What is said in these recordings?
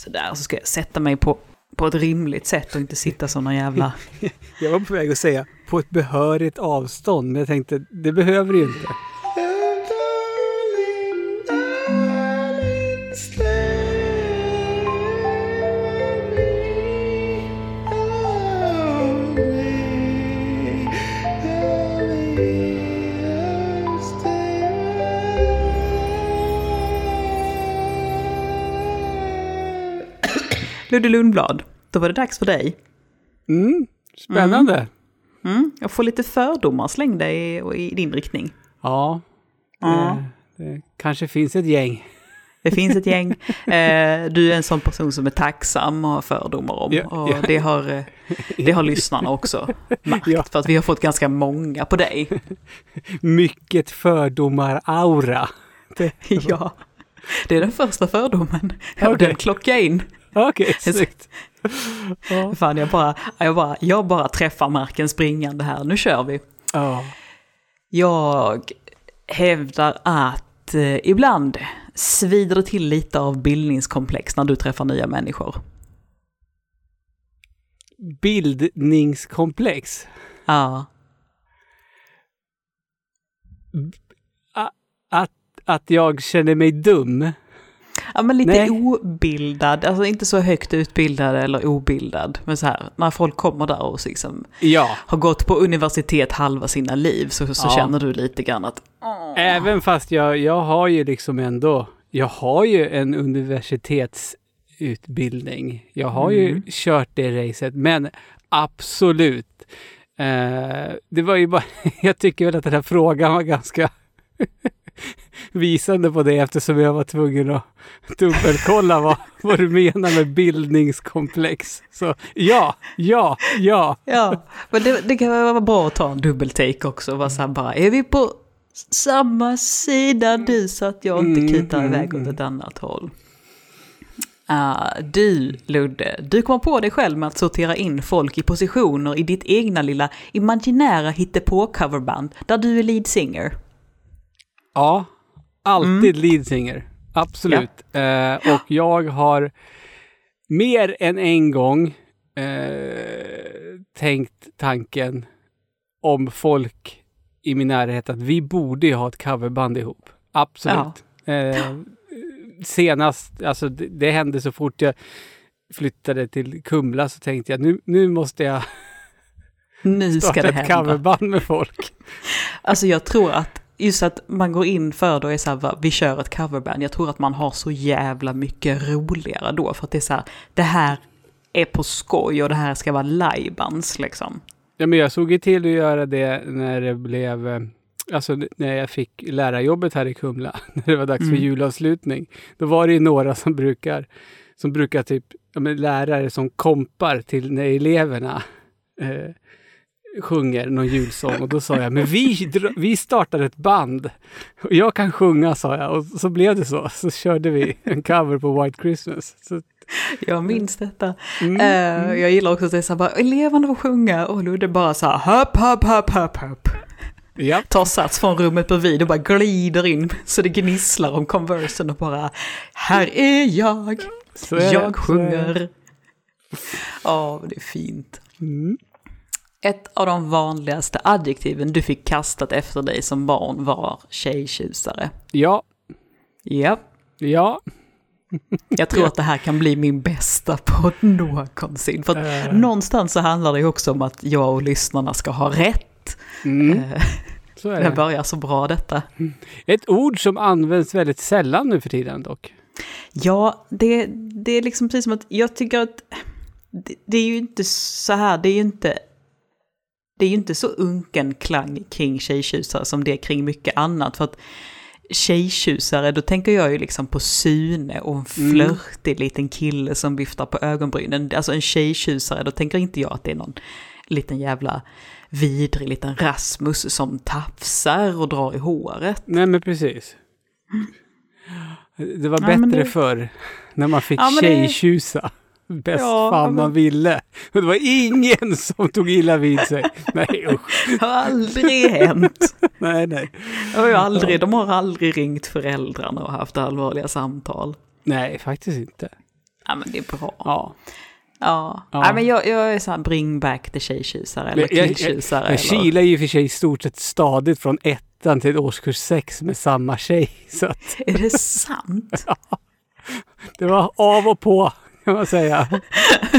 Sådär, så ska jag sätta mig på, på ett rimligt sätt och inte sitta som någon jävla... Jag var på väg att säga på ett behörigt avstånd, men jag tänkte det behöver du ju inte. Ludde Lundblad, då var det dags för dig. Mm, spännande. Mm, jag får lite fördomar slängda i, i din riktning. Ja, det, det kanske finns ett gäng. Det finns ett gäng. Eh, du är en sån person som är tacksam och har fördomar om. Ja, och ja. Det, har, eh, det har lyssnarna också märkt. Ja. För att vi har fått ganska många på dig. Mycket fördomar-aura. Ja. Det är den första fördomen. Och Okej. den klockar in. Okej, snyggt. Ja. Fan, jag bara, jag, bara, jag bara träffar marken springande här. Nu kör vi. Ja. Jag hävdar att eh, ibland svider det till lite av bildningskomplex när du träffar nya människor. Bildningskomplex. Ja. Att, att jag känner mig dum. Ja, men lite Nej. obildad, alltså inte så högt utbildad eller obildad. Men så här, när folk kommer där och liksom Ja, har gått på universitet halva sina liv så, så Ja. känner du lite grann att även fast jag, jag har ju liksom ändå, jag har ju en universitetsutbildning. Jag har ju Mm. kört det racet, men absolut. Eh, det var ju bara, jag tycker väl att den här frågan var ganska visande på det eftersom jag var tvungen att dubbelkolla vad, vad du menar med bildningskomplex. Så ja, ja, ja. Ja, men det, det kan vara bra att ta en dubbeltake också. Vara så här bara, är vi på samma sida du så att jag inte Mm, kutar mm, iväg åt mm. ett annat håll? Ah, du, Ludde, du kommer på dig själv med att sortera in folk i positioner i ditt egna lilla imaginära hittepå-coverband där du är lead singer. Ja, alltid lead singer. Absolut. Eh, och jag har mer än en gång eh, tänkt tanken om folk i min närhet att vi borde ju ha ett coverband ihop. Absolut. Eh, senast, alltså det, det hände så fort jag flyttade till Kumla så tänkte jag nu, nu måste jag Nu ska starta det ett hända. coverband med folk. Alltså jag tror att just att man går in för då är så här, vi kör ett coverband. Jag tror att man har så jävla mycket roligare då. För att det är så här, det här är på skoj och det här ska vara livebands liksom. Ja, men jag såg ju till att göra det när det blev, eh, alltså när jag fick lärarjobbet här i Kumla, när det var dags för Mm. julavslutning. Då var det ju några som brukar, som brukar typ, ja, men lärare som kompar till när eleverna eh, sjunger någon julsång. Och då sa jag, men vi, vi startar ett band. Och jag kan sjunga, sa jag. Och så blev det så. Så körde vi en cover på White Christmas. Så, Jag minns detta. mm, mm. jag gillar också att det är så här, bara, eleverna får sjunga och Ludde bara så här, hopp, hopp, hopp, hopp, hopp. Ja, Tar sats från rummet bredvid och bara glider in så det gnisslar om konversen och bara, här är jag, är jag det. sjunger. Ja, det är fint. Mm. Ett av de vanligaste adjektiven du fick kastat efter dig som barn var tjejtjusare. Ja, Ja, ja. jag tror att det här kan bli min bästa podd någonsin. För att Eh. någonstans så handlar det ju också om att jag och lyssnarna ska ha rätt. Mm, Eh, så är Det det. börjar så bra detta. Ett ord som används väldigt sällan nu för tiden dock. Ja, det, det är liksom precis som att jag tycker att det, det är ju inte så här, det är ju inte det är ju inte så unken klang kring tjejtjusare som det är kring mycket annat. För att tjejtjusare, då tänker jag ju liksom på Sune och en Mm. flörtig liten kille som viftar på ögonbrynen. Alltså en tjejtjusare, då tänker inte jag att det är någon liten jävla vidrig liten Rasmus som tafsar och drar i håret. Nej men precis. Det var Ja, bättre det- förr. När man fick Ja, tjejtjusa. Bäst Ja, fan man ville. Och det var ingen som tog illa vid sig. Nej usch. Det har aldrig hänt. Nej nej. Det har ju aldrig, de har aldrig ringt föräldrarna och haft allvarliga samtal. Nej faktiskt inte. Ja, men det är bra. Ja. Ja. Ja. Nej, men jag, jag är så här bring back the tjejtjusare eller Jag- jag- killtjusare. Men eller... Kila är ju för sig i stort sett stadigt från ettan till årskurs sex med samma tjej. Så att Är det sant? det var av och på kan man säga.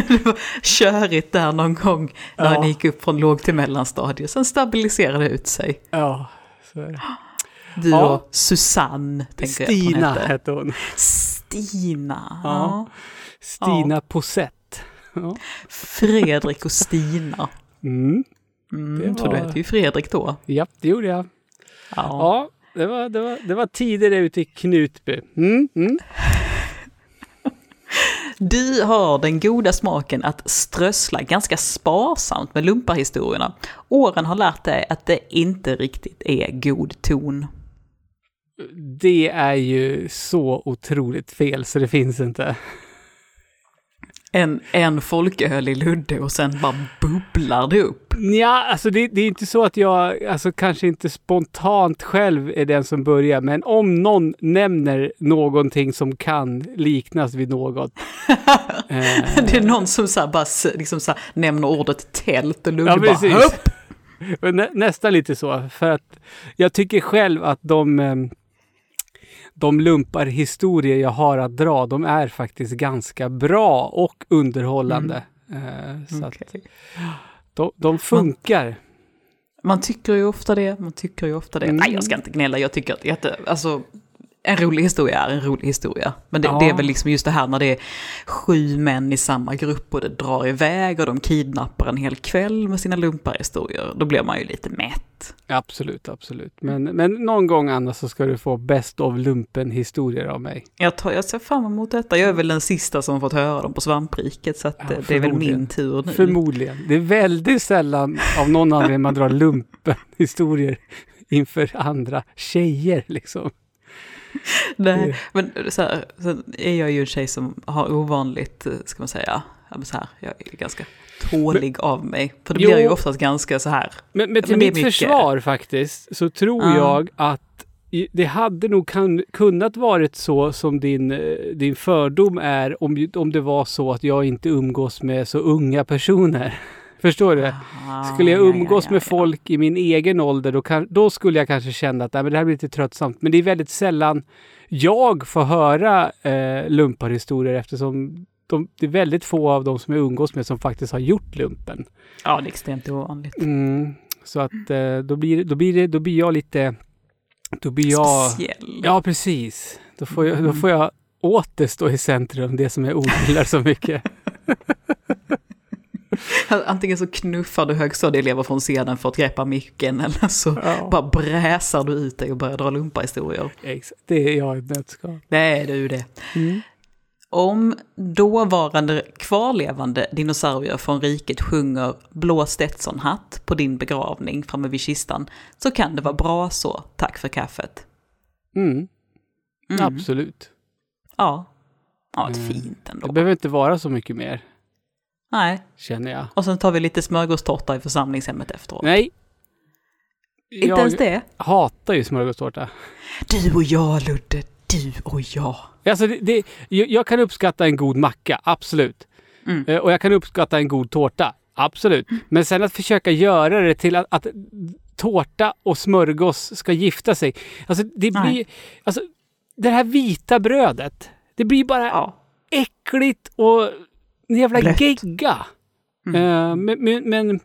det var körigt där någon gång när Ja. ni gick upp från låg till mellanstadiet. Sen stabiliserade det ut sig. Ja, så. Du Ja. och Susanne, tänker jag Stina att hon hette. hon. Stina. Ja. Ja. Stina Posett. Ja. Fredrik och Stina. Mm. Mm, Det För du var- hette ju Fredrik då. ja, det gjorde jag. Ja. Ja, det var, det var, det var tider ute i Knutby. Mm, mm. Du har den goda smaken att strössla ganska sparsamt med lumparhistorierna. Åren har lärt dig att det inte riktigt är god ton. Det är ju så otroligt fel så det finns inte. En, en folköl i Ludde och sen bara bubblar det upp. Ja, alltså det, det är inte så att jag, alltså kanske inte spontant själv är den som börjar, men om någon nämner någonting som kan liknas vid något. eh, Det är någon som så här bara liksom så här nämner ordet tält och Ludde Ja, bara precis. upp. Nä, nästan lite så, för att jag tycker själv att de, eh, de lumpar historier jag har att dra, de är faktiskt ganska bra och underhållande. Eh, så Okej. de, de funkar. Man tycker ju ofta det, man tycker ju ofta det. Mm. Nej, jag ska inte gnälla, jag tycker att jätte, alltså, en rolig historia är en rolig historia. Men det, Ja. det är väl liksom just det här när det är sju män i samma grupp och det drar iväg och de kidnappar en hel kväll med sina lumparhistorier. Då blir man ju lite mätt. Absolut, absolut. Men, men någon gång annars så ska du få best of lumpen historier av mig. Jag, tar, jag ser fram emot detta. Jag är väl den sista som fått höra dem på svampriket så att Ja, det, det är väl min tur nu. Förmodligen. Det är väldigt sällan av någon anledning man drar lumpen historier inför andra tjejer liksom. Nej, men så här, sen är jag ju en tjej som har ovanligt, ska man säga, men så här, jag är ganska tålig av mig. För det Jo. blir ju oftast ganska så här, Men, men till Men mitt mycket. försvar faktiskt så tror Ja. jag att det hade nog kan, kunnat varit så som din, eh, din fördom är om, om det var så att jag inte umgås med så unga personer. Förstår du? Skulle jag ja, umgås med folk i min egen ålder, då, kan, då skulle jag kanske känna att nej, men det här blir lite tröttsamt. Men det är väldigt sällan jag får höra eh, lumparhistorier eftersom de, det är väldigt få av de som jag umgås med som faktiskt har gjort lumpen. Ja, det är extremt ovanligt. Mm, så att eh, då, blir, då, blir det, då blir jag lite... Då blir jag... Speciell. Ja, precis. Då får, jag, då Mm. får jag åter stå i centrum, det som jag ogillar så mycket. Antingen så knuffar du högstadieelever från scenen för att greppa micken eller så Ja. bara bräsar du ut dig och börjar dra lumparhistorier. Exakt, det är jag i ett nötskal. Det är du det. Mm. Om dåvarande kvarlevande dinosaurier från riket sjunger Blå Stetsonhatt på din begravning framme vid kistan så kan det vara bra så, tack för kaffet. Mm. Mm. Absolut. Ja. Ja, ett Mm. fint Det ändå. behöver inte vara så mycket mer, Nej, känner jag. och sen tar vi lite smörgåstårta i församlingshemmet efteråt. Nej. Inte jag ens det? hatar ju smörgåstårta. Du och jag Ludde, du och jag. Alltså det, det, jag, jag kan uppskatta en god macka, absolut. Mm. Eh, Och jag kan uppskatta en god tårta, absolut. Men sen att försöka göra det till att, att tårta och smörgås ska gifta sig. Alltså det blir... Alltså, det här vita brödet, det blir bara Ja. äckligt och en jävla Blött. gegga. Mm. Eh, men, men, men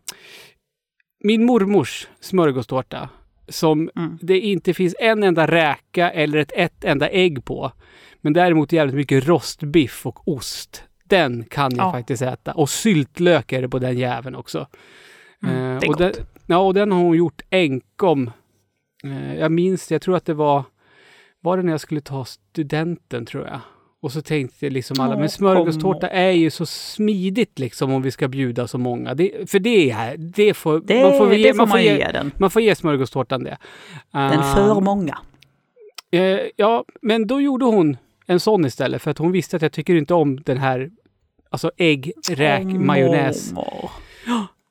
min mormors smörgåstårta som Mm. det inte finns en enda räka eller ett, ett enda ägg på. Men däremot jävligt mycket rostbiff och ost. Den kan jag Ja. faktiskt äta. Och syltlök är det på den jäveln också. Mm, Eh, det är och den, gott. ja, och den har hon gjort enkom. Eh, jag minns, jag tror att det var, var det när jag skulle ta studenten tror jag. Och så tänkte liksom alla, men smörgåstårta är ju så smidigt liksom om vi ska bjuda så många. Det, för det är, det får, Det, man får, ge, man får man ge, ge den. man får ge smörgåstårtan det. Den Ah, för många. eh, ja, men då gjorde hon en sån istället för att hon visste att jag tycker inte om den här Alltså ägg, räk, Åh, majonnäs. mormor.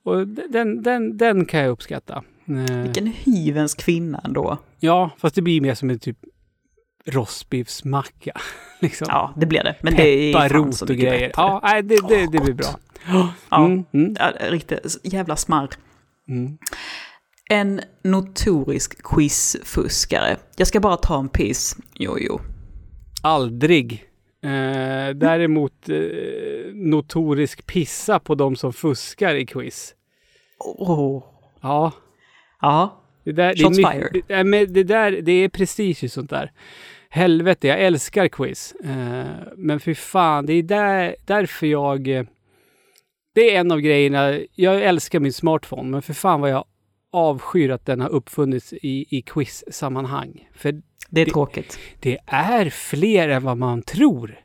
Och den, den, den kan jag uppskatta. Eh, Vilken hyvens kvinna ändå. Ja, fast det blir mer som en typ rostbiffsmacka. Liksom. Ja, det blir det. Men det är Pepparrot och grejer. Ja, nej, det, det, det blir bra. Ja, Mm, mm, ja, riktigt jävla smarr. mm. En notorisk quizfuskare. Jag ska bara ta en piss. Jo, jo. Aldrig. Eh, däremot eh, notorisk pissa på de som fuskar i quiz. Åh. Ja, Ja. det där, det, Shots är fired. mycket, det, men det där, det är prestige och sånt där. Helvete, jag älskar quiz. Eh, men för fan, det är där, därför jag... eh, Det är en av grejerna. Jag älskar min smartphone, men för fan vad jag avskyr att den har uppfunnits i, i quiz-sammanhang. För Det är Det- tråkigt. det är fler än vad man tror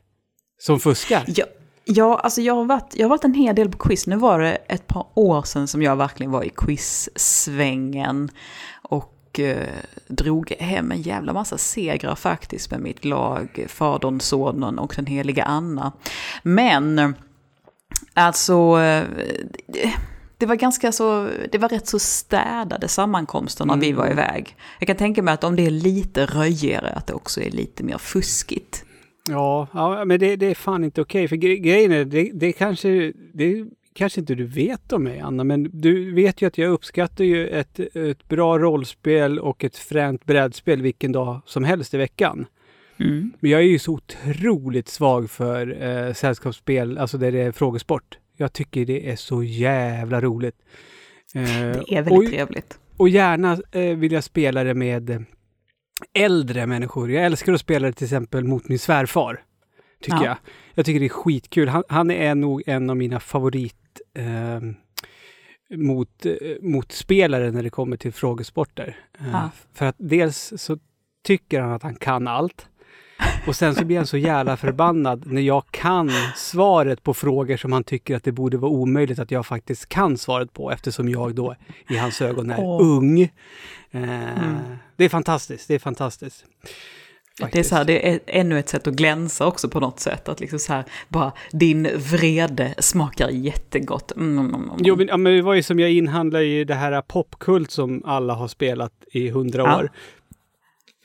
som fuskar. Ja, ja alltså jag har, varit, jag har varit en hel del på quiz. Nu var det ett par år sedan som jag verkligen var i quiz-svängen. Och eh, drog hem en jävla massa segrar faktiskt med mitt lag. Fadern, sonen och den heliga Anna. Men, alltså... eh, det- var ganska så, det var rätt så städade sammankomster när vi var iväg. Jag kan tänka mig att om det är lite röjigare, att det också är lite mer fuskigt. Ja, ja men det, det är fan inte okej. För gre grejen är, det, det kanske, det kanske inte du vet om mig, Anna, men du vet ju att jag uppskattar ju ett, ett bra rollspel och ett fränt brädspel vilken dag som helst i veckan. Mm. Men jag är ju så otroligt svag för eh, sällskapsspel, alltså där det är frågesport. Jag tycker det är så jävla roligt. Eh, Det är väldigt och, trevligt. och gärna eh, vill jag spela det med äldre människor. Jag älskar att spela det till exempel mot min svärfar. Tycker Ja. jag. Jag tycker det är skitkul. Han, han är nog en av mina favorit eh, mot, motspelare när det kommer till frågesporter. Ja. För att dels så tycker han att han kan allt. Och sen så blir han så jävla förbannad när jag kan svaret på frågor som han tycker att det borde vara omöjligt att jag faktiskt kan svaret på eftersom jag då i hans ögon är Åh. ung. Eh, Mm. Det är fantastiskt, det är fantastiskt. Det är, så här, det är ännu ett sätt att glänsa också på något sätt. Att liksom så här, bara din vrede smakar jättegott. Mm, mm, mm, mm. Jo, men, ja, men det var ju som jag inhandlade i det här popkult som alla har spelat i hundra Ja. år.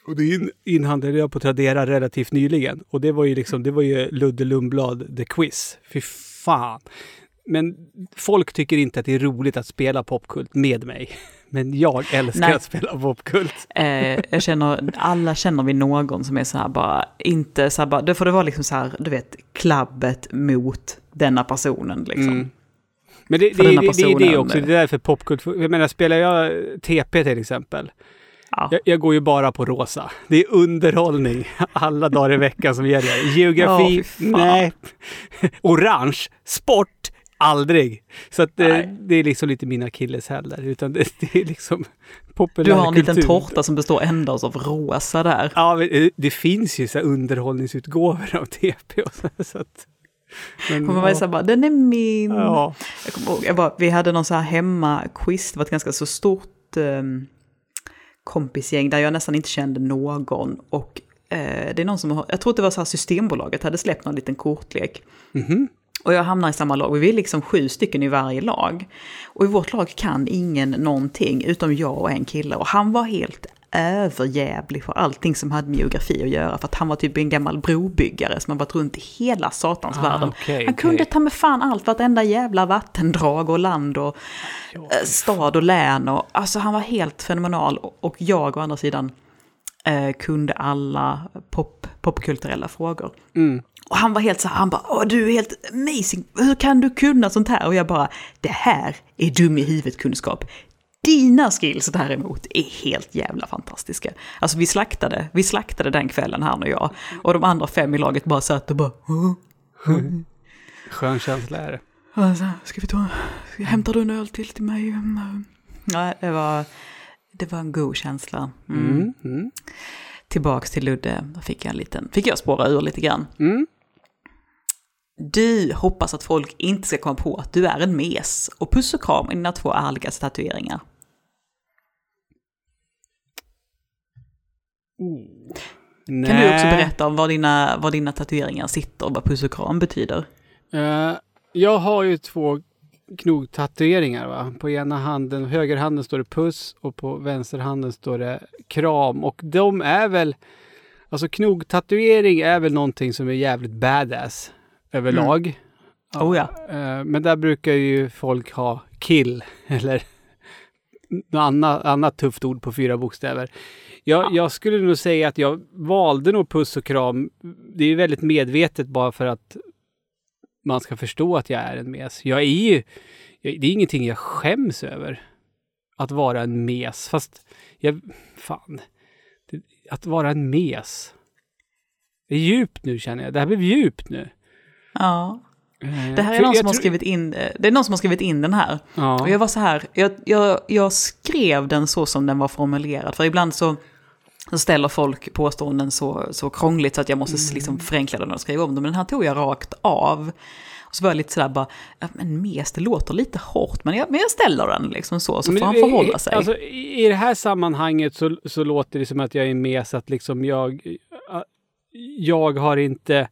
Och det in, inhandlade jag på Tradera relativt nyligen. Och det var ju liksom, det var ju Ludde Lundblad The Quiz. Fy fan. Men folk tycker inte att det är roligt att spela popkult med mig. Men jag älskar Nej. att spela popkult. Eh, jag känner, alla känner vi någon som är så här bara, inte så här bara, då får det vara liksom så här, du vet, klabbet mot denna personen liksom. Mm. Men det, det, det, är det personen. också, det är därför popkult, jag menar spelar jag TP till exempel, Ja. jag, jag går ju bara på rosa. Det är underhållning alla dagar i veckan som gäller. Geografi, fan. nej. Orange, sport, aldrig. Så att det, Nej. det är liksom lite mina akilleshäl där, utan det, det är liksom Du populärkultur. har en liten tårta som består endast av rosa där. Ja, men det- finns ju så underhållningsutgåvor av TP och så. så att, men, Och man var så här bara, den är min. ja. Jag kommer ihåg, jag bara, vi hade någon så här hemma-quiz, det var ett ganska så stort um, kompisgäng där jag nästan inte kände någon. Och eh, det är någon som har, jag tror att det var så här Systembolaget hade släppt någon liten kortlek. Mhm. Och jag hamnar i samma lag, vi är liksom sju stycken i varje lag. Och i vårt lag kan ingen någonting, utom jag och en kille. Och han var helt överjävlig för allting som hade med geografi att göra. För att han var typ en gammal brobyggare som har varit runt i hela satans Ah, världen. okej, han kunde ta med fan allt, vartenda jävla vattendrag och land och eh, stad och län. Och, alltså han var helt fenomenal. Och- jag å andra sidan eh, kunde alla pop, popkulturella frågor. Mm. Och han var helt så här, han bara, Åh, du är helt amazing, hur kan du kunna sånt här? Och jag bara, det här är dum i huvudet kunskap. Dina skills däremot är helt jävla fantastiska. Alltså vi slaktade, vi slaktade den kvällen han och jag. Och de andra fem i laget bara satt och bara, "Åh, Skön känsla är det. alltså, ska vi ta, hämtar du en öl till till mig? Nej, det var, det var en god känsla. Mm. Mm. Mm. Tillbaks till Ludde, då fick jag en liten, fick jag spåra ur lite grann. Mm. Du hoppas att folk inte ska komma på att du är en mes och puss och kram i dina två ärligaste tatueringar. Kan du också berätta om var dina, var dina tatueringar sitter och vad puss och kram betyder? Eh, jag har ju två knogtatueringar. Va? På ena handen, högerhanden står det puss och på vänsterhanden står det kram. Och de är väl Alltså knogtatuering är väl någonting som är jävligt badass överlag. Oh ja. Eh, Men där brukar ju folk ha kill eller något annat, annat tufft ord på fyra bokstäver. Jag, Ja. jag skulle nog säga att jag valde nog puss och kram. Det är ju väldigt medvetet bara för att man ska förstå att jag är en mes. Jag är ju, det är ingenting jag skäms över. Att vara en mes. Fast jag, fan. Det, att vara en mes. Det är djupt nu känner jag. Det här blev djupt nu. Ja. Eh, Det här är någon som har skrivit in, eh, det är någon som har skrivit in den här. Ja. Och jag var så här, jag, jag, jag skrev den så som den var formulerad. För ibland så, så ställer folk påståenden så, så krångligt så att jag måste Mm. liksom förenkla den och skriva om dem. Men den här tog jag rakt av. Och så var jag lite sådär bara, ja, men mes, det låter lite hårt, men jag, men jag ställer den liksom så, så Men får han förhålla sig. Alltså, i, det här sammanhanget så, så låter det som att jag är med så att liksom jag, jag har inte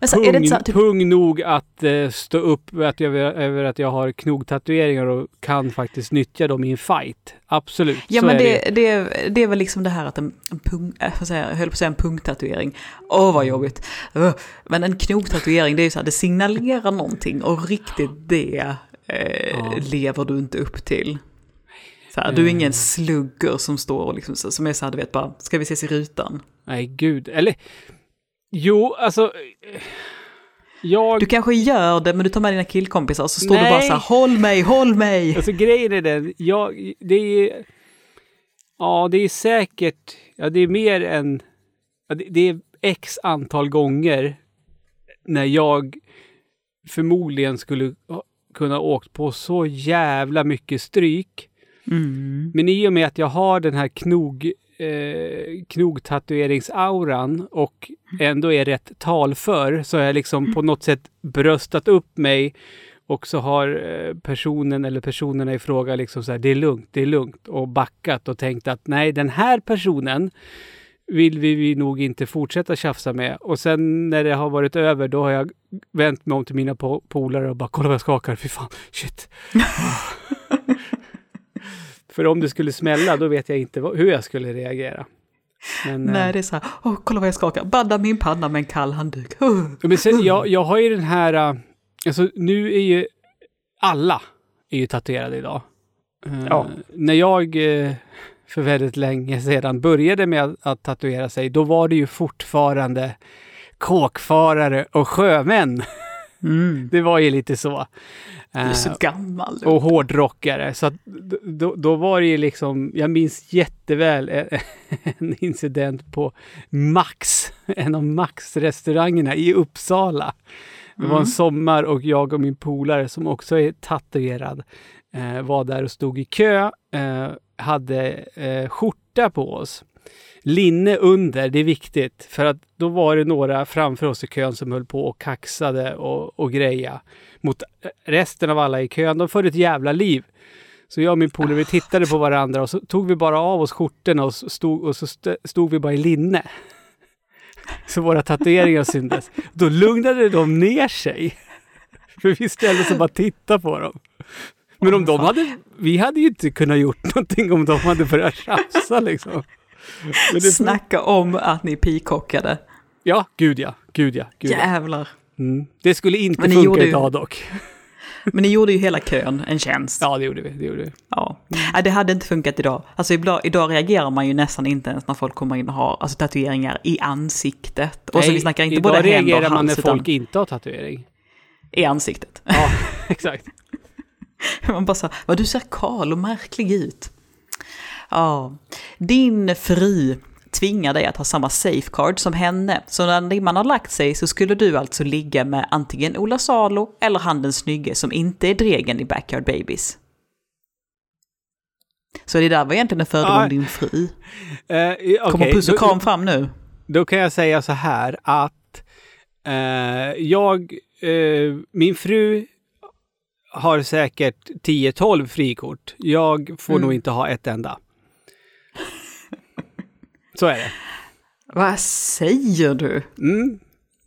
men så, är det pung, så typ, pung nog att eh, stå upp att jag, över att jag har knogtatueringar och kan faktiskt nyttja dem i en fight. Absolut, Ja så men är det, det, det är väl liksom det här att en, en pung, säger jag, höll på att säga en punktatuering. Åh Mm. vad jobbigt. Ugh. Men en knogtatuering det är ju så här, det signalerar någonting och riktigt det eh, Ja. lever du inte upp till. Så här, du är ingen Eh. slugger som står och liksom, som är så här, du vet bara, ska vi ses i rutan? Nej, gud. Eller, jo, alltså... Jag... Du kanske gör det men du tar med dina killkompisar och så står du Nej. bara så här, håll mig, håll mig. Alltså grejen är den, jag, det är... Ja, det är säkert... Ja, det är mer än... Ja, det, det är x antal gånger när jag förmodligen skulle kunna åkt på så jävla mycket stryk. Mm. Men i och med att jag har den här knog, eh, knogtatueringsauran och ändå är rätt talför så har jag liksom på något sätt bröstat upp mig och så har eh, personen eller personerna i fråga liksom så här, det är lugnt, det är lugnt och backat och tänkt att nej, den här personen vill vi, vi nog inte fortsätta tjafsa med. Och sen när det har varit över, då har jag vänt mig om till mina po- polare och bara kolla vad jag skakar, fy fan, shit. För om det skulle smälla, då vet jag inte hur jag skulle reagera. Men, Nej eh, det är så här, åh kolla vad jag skakar, badda min panna med en kall handduk. Uh. men sen, jag, jag har ju den här, eh, alltså nu är ju alla är ju tatuerade idag. Eh, Ja. När jag för väldigt länge sedan började med att, att tatuera sig, då var det ju fortfarande kåkfarare och sjömän. Mm. Det var ju lite så. Du är så Eh, gammal. och hårdrockare. Så då, då var det ju liksom, jag minns jätteväl en- en incident på Max, en av Max-restaurangerna i Uppsala. Det var en Mm. sommar och jag och min polare som också är tatuerad eh, var där och stod i kö, eh, hade skjorta på oss. Linne under, det är viktigt, för att då var det några framför oss i kön som höll på och kaxade och, och greja mot resten av alla i kön. De förde ett jävla liv. Så jag och min polare, vi tittade på varandra och så tog vi bara av oss skjortorna och så stod, och så stod vi bara i linne. Så våra tatueringar syntes. Då lugnade de ner sig. För vi ställde oss och bara tittade på dem. Men om de hade, vi hade ju inte kunnat gjort någonting om de hade börjat tjafsa liksom. Det, Snacka om att ni pikockade. ja, gud ja, gud ja, gud ja. Jävlar. Mm. Det skulle inte funka gjorde idag dock. Men ni gjorde ju hela kön en tjänst. Ja, det gjorde vi. Det gjorde vi. Ja. Nej, det hade inte funkat idag. Alltså idag, idag reagerar man ju nästan inte ens när folk kommer in och har alltså, tatueringar i ansiktet. Och så vi snackar inte både händer och reagerar man hals, när folk inte har tatuering. i ansiktet. Ja, exakt. Man bara så här, vad du ser kal och märklig ut. Ja, din fru tvingar dig att ha samma safeguard som henne. Så när dimman har lagt sig så skulle du alltså ligga med antingen Ola Salo eller han den snygge som inte är dregen i Backyard Babies. Så det där var egentligen en fördom Ja. om din fru. Uh, Kommer puss och kram fram nu? Då kan jag säga så här att eh, jag, eh, min fru har säkert 10-12 frikort. Jag får Mm. nog inte ha ett enda. Så är det. Vad säger du? Mm.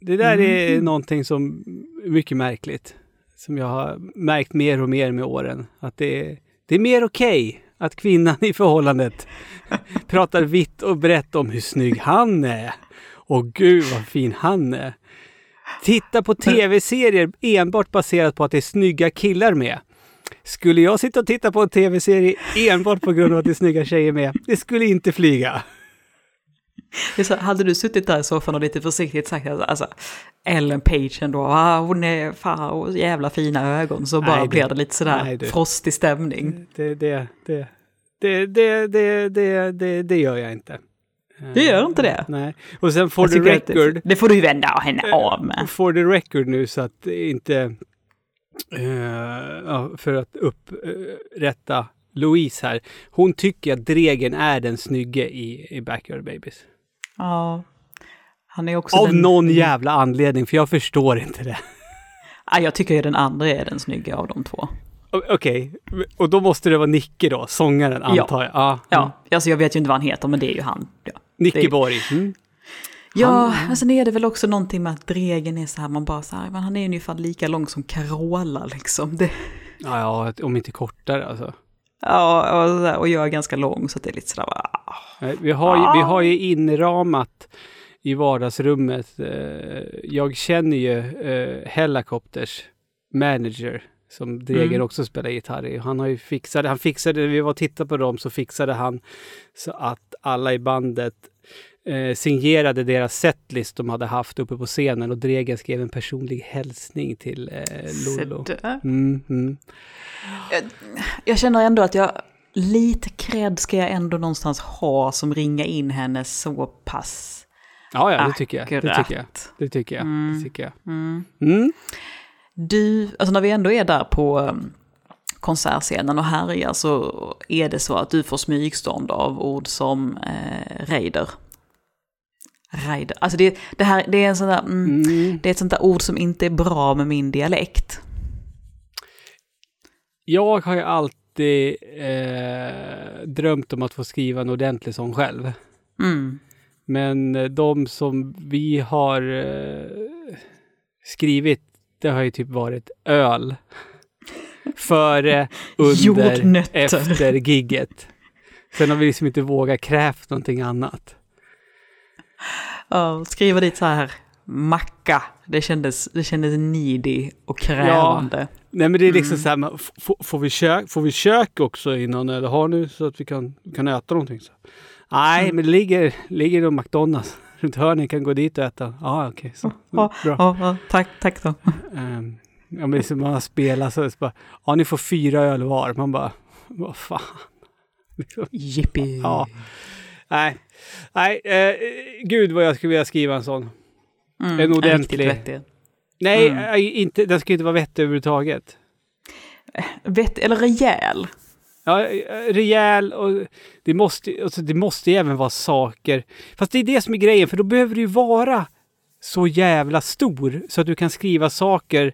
Det där är Mm. någonting som är mycket märkligt. Som jag har märkt mer och mer med åren. Att det är, det är mer okej att kvinnan i förhållandet pratar vitt och brett om hur snygg han är. Och gud vad fin han är. Titta på tv-serier enbart baserat på att det är snygga killar med. Skulle jag sitta och titta på en tv-serie enbart på grund av att det är snygga tjejer med? Det skulle inte flyga. Så, hade du suttit där i soffan och lite försiktigt sagt att alltså, Ellen Page ändå, ah, hon är fan jävla fina ögon, så bara Nej, blir det lite sådär Nej, frostig stämning. Det, det, det, det, det, det, det, det, det gör jag inte. Du gör inte det? Nej. Och sen for the record. Det, det får du ju vända henne av med. For the record nu så att inte... eh, ja, för att upprätta Louise här. Hon tycker att Dregen är den snygge i, i Backyard Babies. Ja. Han är också Av den... någon jävla anledning, för jag förstår inte det. Ja, jag tycker ju den andra är den snygga av de två. Okej, och då måste det vara Nicke då, sångaren antar jag. Ja. Ja, alltså jag vet ju inte vad han heter, men det är ju han. Ja, Nicke Borg. Mm. ja men sen är det väl också någonting med att Dregen är så här, man bara så här, men han är ungefär lika lång som Carola liksom. Det, Ja, ja, om inte kortare alltså. Ja, och, jag är ganska lång så det är lite sådär, ah. Nej, Vi har, ju, vi har ju inramat i vardagsrummet. Eh, jag känner ju eh, Helicopters manager som Dreger Mm. också spelar gitarr i. Han har ju fixat, han fixade, när vi var och tittade på dem så fixade han så att alla i bandet eh, signerade deras setlist de hade haft uppe på scenen och Dregen skrev en personlig hälsning till eh, där. Mm, mm. Jag känner ändå att jag, lite cred ska jag ändå någonstans ha som ringa in henne så pass Ja, ja, det tycker jag. Det tycker jag. Det tycker jag. Det tycker jag. Mm. Mm. Du, alltså när vi ändå är där på um, konsertscenen och härjar så är det så att du får smygstånd av ord som eh, raider. Raider, alltså det, det här det är en sån där, mm, Mm. det är ett sånt där ord som inte är bra med min dialekt. Jag har ju alltid eh, drömt om att få skriva en ordentlig sång själv. Mm. Men eh, de som vi har eh, skrivit, det har ju typ varit öl. Före, under, efter gigget. Sen har vi liksom inte vågat krävt någonting annat. Ja, skriva dit så här macka, det kändes, det kändes needy och krävande. Nej men det är liksom Mm. så här, får, vi kök, får vi kök också innan eller har ni så att vi kan, kan äta någonting? Så. Nej, Mm. men det ligger, ligger det McDonalds runt hörnet, kan gå dit och äta. Ja, okej. så. Ja, Bra. ja, ja, tack, tack då. Ehm, ja, men liksom man har spelat så, så bara, ja ni får fyra öl var. Man bara, vad fan. Liksom, Yippee. Ja. Nej, nej, eh, gud vad jag skulle vilja skriva en sån. Mm, en ordentlig- vettig. Nej, Mm. eh, inte, den ska inte vara vettig överhuvudtaget. Vett, eller rejäl. Ja, eh, rejäl och det måste, alltså det måste ju även vara saker. Fast det är det som är grejen, för då behöver du ju vara så jävla stor så att du kan skriva saker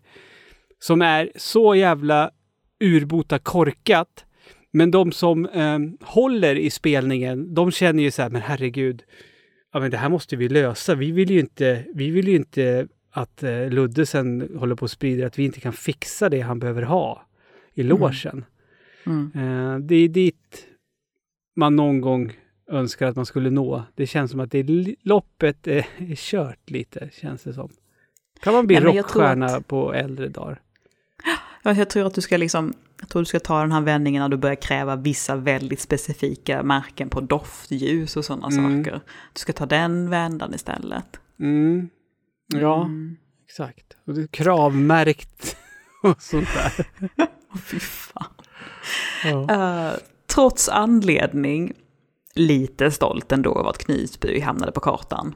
som är så jävla urbota korkat. Men de som eh, håller i spelningen, de känner ju så här, men herregud, ja men det här måste vi lösa. Vi vill ju inte, vi vill ju inte att eh, Ludde sen håller på och sprider att vi inte kan fixa det han behöver ha i logen. Mm. Eh, det är dit man någon gång önskar att man skulle nå. Det känns som att det är loppet är, är kört lite, känns det som. Kan man bli Nej, rockstjärna att- på äldre dagar? Ja, Jag tror att du ska liksom, jag tror du ska ta den här vändningen när du börjar kräva vissa väldigt specifika märken på doftljus och sådana Mm. saker. Du ska ta den vändan istället. Mm. Ja, Mm. exakt. Och det är kravmärkt och sånt där. Åh, fy fan. Ja. Eh, trots anledning, lite stolt ändå över att Knutby hamnade på kartan.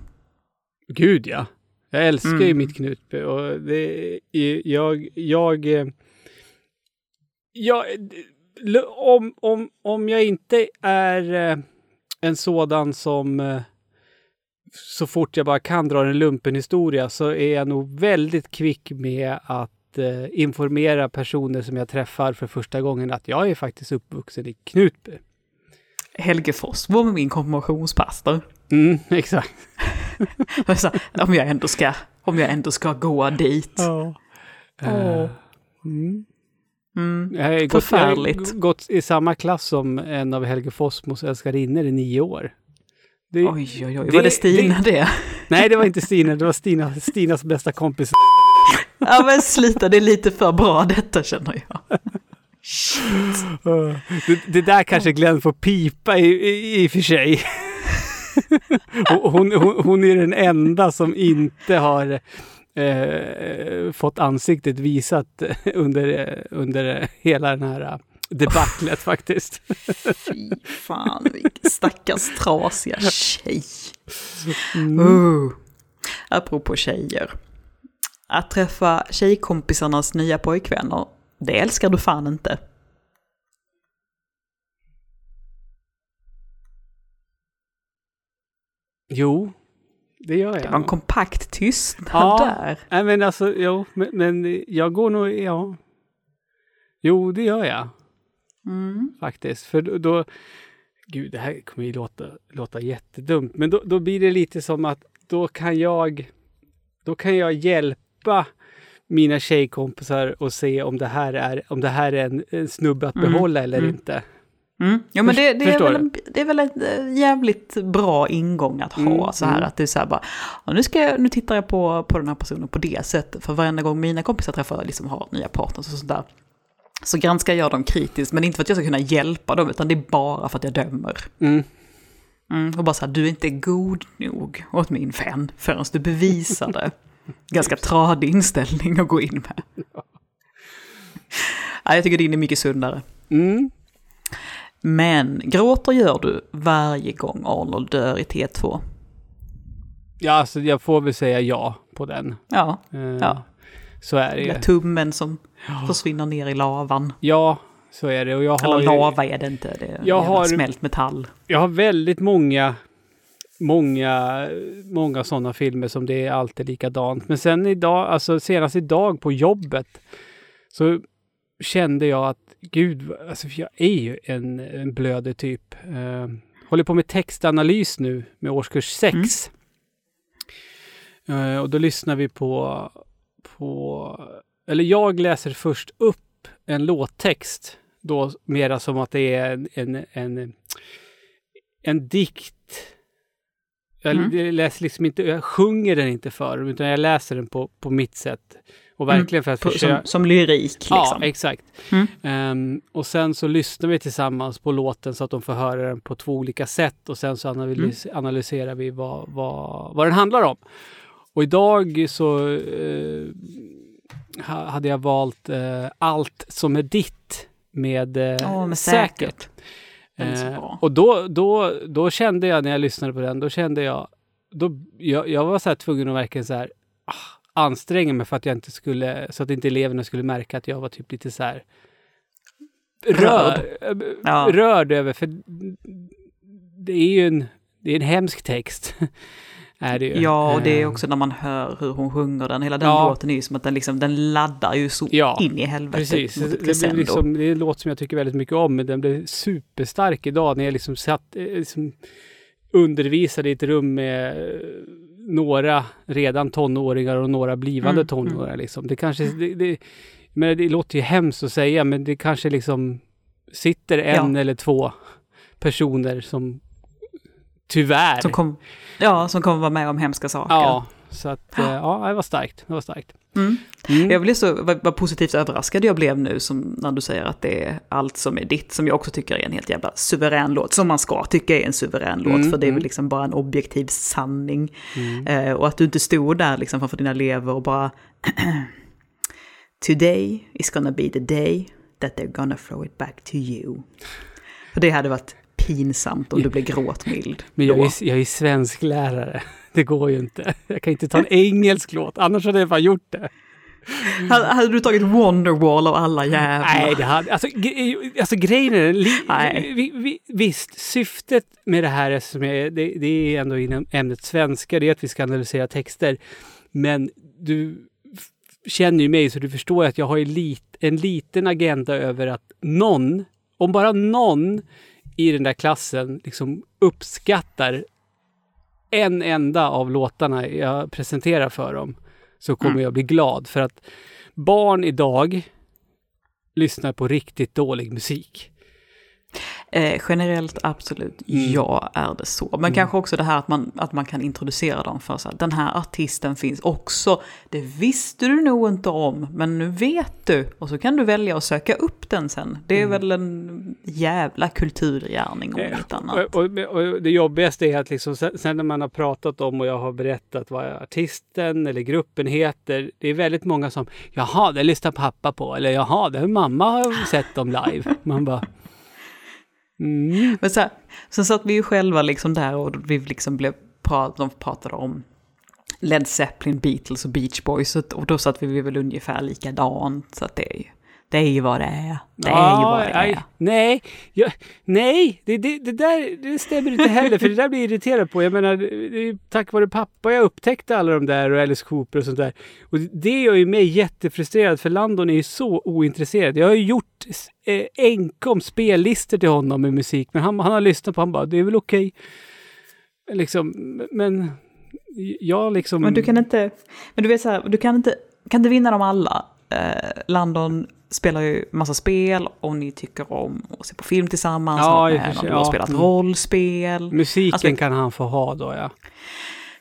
Gud ja. Jag älskar ju Mm. mitt Knutby och det jag, jag, eh, jag, om, om, om jag inte är eh, en sådan som eh, så fort jag bara kan dra en lumpenhistoria så är jag nog väldigt kvick med att eh, informera personer som jag träffar för första gången att jag är faktiskt uppvuxen i Knutby. Helge Fossbo med min konfirmationspastor. Mm, exakt. Om, jag ändå ska, om jag ändå ska gå dit. Ja. Åh. Mm. Mm. Jag har gått, jag Förfärligt. gått i samma klass som en av Helge Fossmos älskarinnor i nio år. Det, Oj, oj, oj. Det- Var det Stina det? Nej, det var inte Stina, det var Stina, Stinas bästa kompis. Ja men sluta, det är lite för bra detta känner jag. Det, det där kanske Glenn får pipa i, i, i och för sig. hon, hon, hon är den enda som inte har eh, fått ansiktet visat under, under hela den här debaclet faktiskt. Fy fan, vilken stackars trasiga tjej. Mm. Uh. Apropå tjejer. Att träffa tjejkompisarnas nya pojkvänner, det älskar du fan inte. Jo, det gör jag. Det var en kompakt tystnad Ja. där. Nej men alltså, jo, men, men jag går nog, ja. Jo, det gör jag Mm. faktiskt. För då, då gud, det här kommer ju låta, låta jättedumt, men då, då blir det lite som att då kan jag, då kan jag hjälpa mina tjejkompisar och se om det här är, om det här är en, en snubbe att Mm, behålla eller mm. inte. Mm. Ja, men det, det, är väl, en- det är väl en eh, jävligt bra ingång att ha. Mm, så här mm. att är så här bara, nu, ska jag, nu tittar jag på, på den här personen på det sättet. För varenda gång mina kompisar träffar, liksom har nya partners och sådär. Så granskar jag dem kritiskt, men inte för att jag ska kunna hjälpa dem, utan det är bara för att jag dömer. Mm. Mm, och bara så här, du är inte god nog åt min vän förrän du bevisar det. Ganska tradig inställning att gå in med. Ja, jag tycker din är mycket sundare. Men gråter gör du varje gång Arnold dör i T2. Ja, alltså jag får väl säga ja på den. Ja, Eh, Ja. Så är det ju. tummen som försvinner ner i lavan. Ja, så är det. Och jag har Eller ju- lava är det inte, det är jag har- smält metall. Jag har väldigt många, många, många sådana filmer som det är alltid likadant. Men sen idag, alltså senast idag på jobbet så kände jag att gud, alltså jag är ju en, en blöder typ. Eh, håller på med textanalys nu med årskurs 6. Eh, och då lyssnar vi på, på, eller jag läser först upp en låttext. Då mera som att det är en, en, en en dikt. Jag, Mm. läser liksom inte, jag sjunger den inte för dem, utan jag läser den på, på mitt sätt. Och verkligen för att På, försöka... som, som lyrik liksom. Ja, exakt. Mm. Ehm, och sen så lyssnar vi tillsammans på låten så att de får höra den på två olika sätt och sen så analys Mm. analyserar vi vad, vad, vad den handlar om. Och idag så ha- hade jag valt eh, Allt som är ditt med, eh, Ja, men Säkert. Eh, och då, då, då kände jag när jag lyssnade på den, då kände jag, då, jag, jag var så tvungen att verkligen så här, ah, anstränga mig för att jag inte skulle, så att inte eleverna skulle märka att jag var typ lite så här rör, Ja. rörd över, för det är ju en, det är en hemsk text. är det ju. Ja, och det är Eh, också när man hör hur hon sjunger den. Hela den Ja. låten är ju som att den, liksom, den laddar ju så Ja, in i helvetet Precis, det, blir liksom, det är en låt som jag tycker väldigt mycket om, men den blev superstark idag när jag liksom satt, eh, liksom undervisade i ett rum med eh, några redan tonåringar och några blivande Mm, tonåringar. Liksom. Det kanske, det, det, men det låter ju hemskt att säga, men det kanske liksom sitter en Ja. eller två personer som tyvärr Som, kom, ja, som kommer vara med om hemska saker. Ja, så att eh, ja, det var starkt. Det var starkt. Mm. Mm. Jag blev så vad, vad positivt överraskad jag blev nu som när du säger att det är allt som är ditt, som jag också tycker är en helt jävla suverän låt, som man ska tycka är en suverän låt, Mm, för det är mm. väl liksom bara en objektiv sanning. Mm. Eh, och att du inte stod där liksom framför dina elever och bara Today is gonna be the day that they're gonna throw it back to you. För det hade varit pinsamt om du blev gråtmild. Men jag är, jag är svensk lärare. Det går ju inte. Jag kan inte ta en engelsk låt, annars hade jag bara gjort det. Hade, du tagit Wonderwall av alla jävlar? Nej, det hade, alltså, alltså grejen är, li, vi, vi, visst, syftet med det här som är, det, det är ändå inom ämnet svenska, det är att vi ska analysera texter. Men du känner ju mig så du förstår att jag har lit, en liten agenda över att någon, om bara någon i den där klassen liksom uppskattar en enda av låtarna jag presenterar för dem så kommer Mm. jag bli glad. För att barn idag lyssnar på riktigt dålig musik. Eh, generellt absolut, Mm. ja är det så. Men Mm. kanske också det här att man, att man kan introducera dem för så här, den här artisten finns också. Det visste du nog inte om, men nu vet du. Och så kan du välja att söka upp den sen. Det är Mm. väl en jävla kulturgärning om Eh, inget annat. Och, och, och det jobbigaste är att liksom, sen, sen när man har pratat om och jag har berättat vad artisten eller gruppen heter. Det är väldigt många som, jaha, det lyssnar pappa på. Eller jaha, det har mamma har sett dem live. Man bara, mm. Men så här, sen satt vi ju själva liksom där och vi liksom blev prat, de pratade om Led Zeppelin, Beatles och Beach Boys. Och och då satt vi väl ungefär likadant. Så att det är ju, det är ju vad det är. Det är ju vad det aj, är. nej, jag, nej, det, det, det där det stämmer inte heller. För det där blir jag irriterad på. Jag menar, det är tack vare pappa jag upptäckte alla de där och Alice Cooper och sånt där. Och det gör ju mig jättefrustrerad för Landon är ju så ointresserad. Jag har ju gjort eh, enkom spellistor till honom med musik. Men han, han har lyssnat på han bara, det är väl okej. Liksom, men jag liksom... Men du kan inte, men du vet så här, du kan inte, kan inte vinna dem alla. Eh, Landon spelar ju massa spel och ni tycker om att se på film tillsammans. Ja, Ja, sig, du har ja. spelat Mm. rollspel. Musiken Alltså- kan han få ha då ja.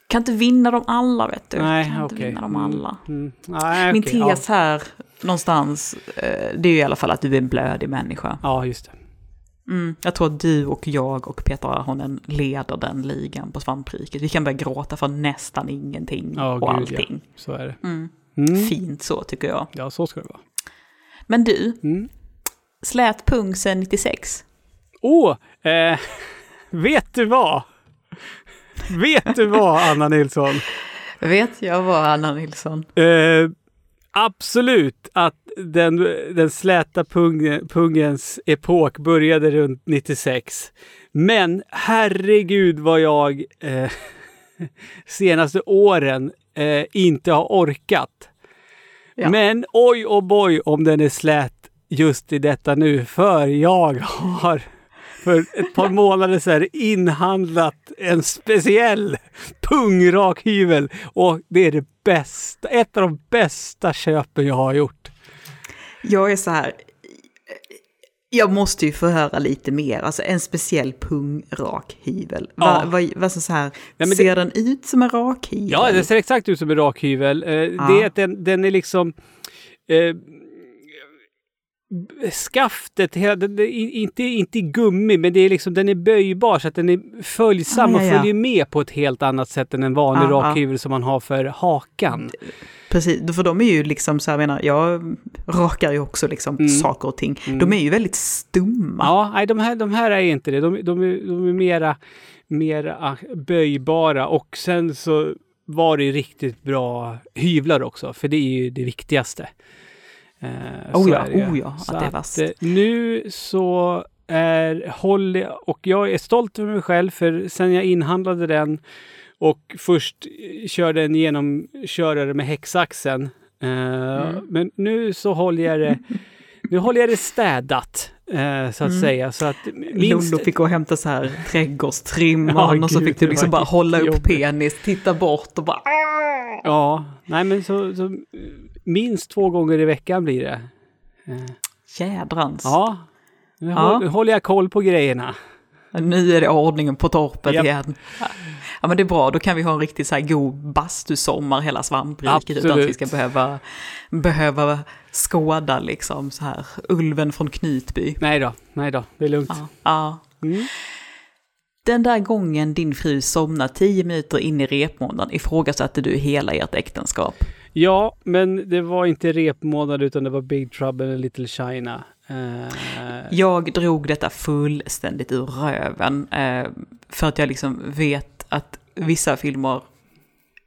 Kan inte vinna dem alla vet du. Nej, kan okej. inte vinna dem Mm, alla. Mm. Nej, Min tes här någonstans, eh, det är ju i alla fall att du är en blödig människa. Ja, ja just det. Mm. Jag tror att du och jag och Peter Ahonen leder den ligan på svampriket. Vi kan börja gråta för nästan ingenting Ja, och gud, ja. allting. Så är det. Mm. Mm. Fint så tycker jag. Ja, så ska det vara. Men du, Mm. slät pung sen 96. Åh, eh, vet du vad? Vet du vad, Anna Nilsson? Vet jag vad, Anna Nilsson? Eh, absolut att den, den släta pung, pungens epok började runt 96. Men herregud vad jag eh, senaste åren eh, inte har orkat. Ja. Men oj och boy om den är slät just i detta nu. För jag har för ett par månader sedan inhandlat en speciell pungrakhyvel. Och det är det bästa, ett av de bästa köpen jag har gjort. Jag är så här, jag måste ju få höra lite mer, alltså en speciell pungrakhyvel. Ja. Va, va, va, så här, det- ser den ut som en rakhyvel? Ja, den ser exakt ut som en rakhyvel. Eh, Det att den, den är liksom... Eh, skaftet, hela- den, inte, inte i gummi, men det är liksom, den är böjbar så att den är följsam Ah, ja, och ja. följer med på ett helt annat sätt än en vanlig Ah, ah. rakhyvel som man har för hakan. Precis, för de är ju liksom så här, jag menar, jag rakar ju också liksom Mm. saker och ting. Mm. De är ju väldigt stumma. Ja, nej, de här, de här är inte det. De, de, är, de är mera, mera böjbara och sen så var det ju riktigt bra hyvlar också, för det är ju det viktigaste. Eh, Oh ja, oh ja, att det är vasst. eh, Nu så är Holly, och jag är stolt över mig själv för sen jag inhandlade den och först eh, körde en genomkörare med häcksaxen. Eh, Mm. Men nu så håller jag det, nu håller jag det städat. eh, så att Mm. säga. Så att Lollo fick gå och hämta så här trädgårdstrimmaren Ja, och så gud, fick du liksom bara hålla upp jobbigt. penis, titta bort och bara... Ja, nej men så, så eh, minst två gånger i veckan blir det. Eh, Jädrans. Ja, nu Ja. håll- håller jag koll på grejerna. Nu är det ordningen på torpet Japp. igen. Ja men det är bra, då kan vi ha en riktigt så här god bastusommar hela svampriket utan att vi ska behöva, behöva skåda liksom så här ulven från Knutby. Nej då, nej då, det är lugnt. Ja. ja. Mm. Den där gången din fru somnade tio minuter in i repmånaden ifrågasatte du hela ert äktenskap. Ja, men det var inte repmånad utan det var Big Trouble in Little China. Eh, Jag drog detta fullständigt ur röven. Eh, för att jag liksom vet att vissa filmer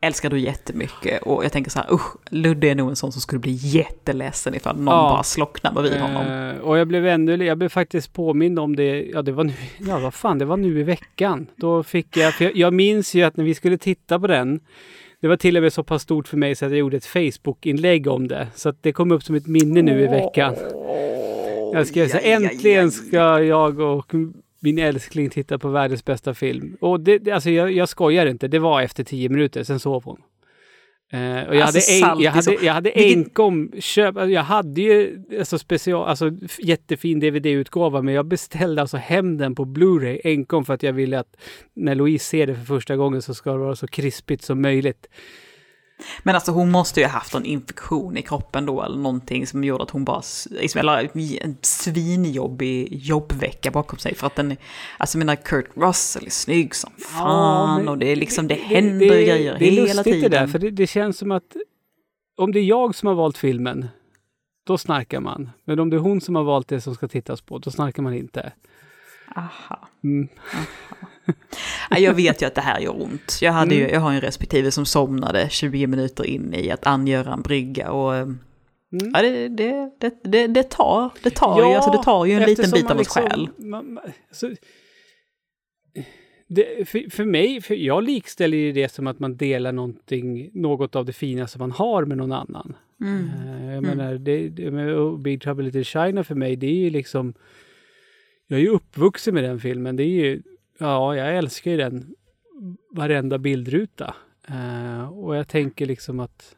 älskar du jättemycket. Och jag tänker så här, usch, Ludde är nog en sån som skulle bli jätteledsen ifall någon Ja. bara slocknar bredvid honom. eh, och jag blev ännu, jag blev faktiskt påmind om det, ja det var nu, ja vad fan, det var nu i veckan. Då fick jag, för jag, jag minns ju att när vi skulle titta på den, det var till och med så pass stort för mig så att jag gjorde ett Facebook-inlägg om det. Så att det kom upp som ett minne nu i veckan. Jag skrev så här, Ja, ja, ja, äntligen ska jag och min älskling titta på världens bästa film. Och det, det, alltså jag, jag skojar inte, det var efter tio minuter, sen sov hon. Eh, och jag, Alltså, hade en, jag, hade, jag hade enkom köp, alltså, jag hade ju alltså special, alltså jättefin DVD-utgåva men jag beställde alltså hem den på Blu-ray enkom för att jag ville att när Louise ser det för första gången så ska det vara så krispigt som möjligt. Men alltså hon måste ju ha haft en infektion i kroppen då eller någonting som gjorde att hon bara, liksom, eller en svinjobbig jobbvecka bakom sig. För att den, alltså jag menar Kurt Russell är snygg som fan men och det är liksom, det, händer grejer det är hela lustigt tiden. Det, där, för det, det känns som att om det är jag som har valt filmen, då snarkar man. Men om det är hon som har valt det som ska tittas på, då snarkar man inte. Aha. Mm. Ja, jag vet ju att det här gör ont. Jag, hade ju, Mm. jag har en respektive som somnade 20 minuter in i att angöra en brygga. Och, eh, Mm. ja, det, det, det, det, tar, det tar, ju, alltså, det tar ju en liten bit av oss liksom- själ. Man, man, så, det, för, för mig, för jag likställer ju det som att man delar någonting, något av det finaste man har med någon annan. Mm. Eh, Jag menar, det, det, och Big Trouble Little China för mig, det är ju liksom... Jag är ju uppvuxen med den filmen. Det är ju... Ja, jag älskar ju den varenda bildruta. Eh, och jag tänker liksom att...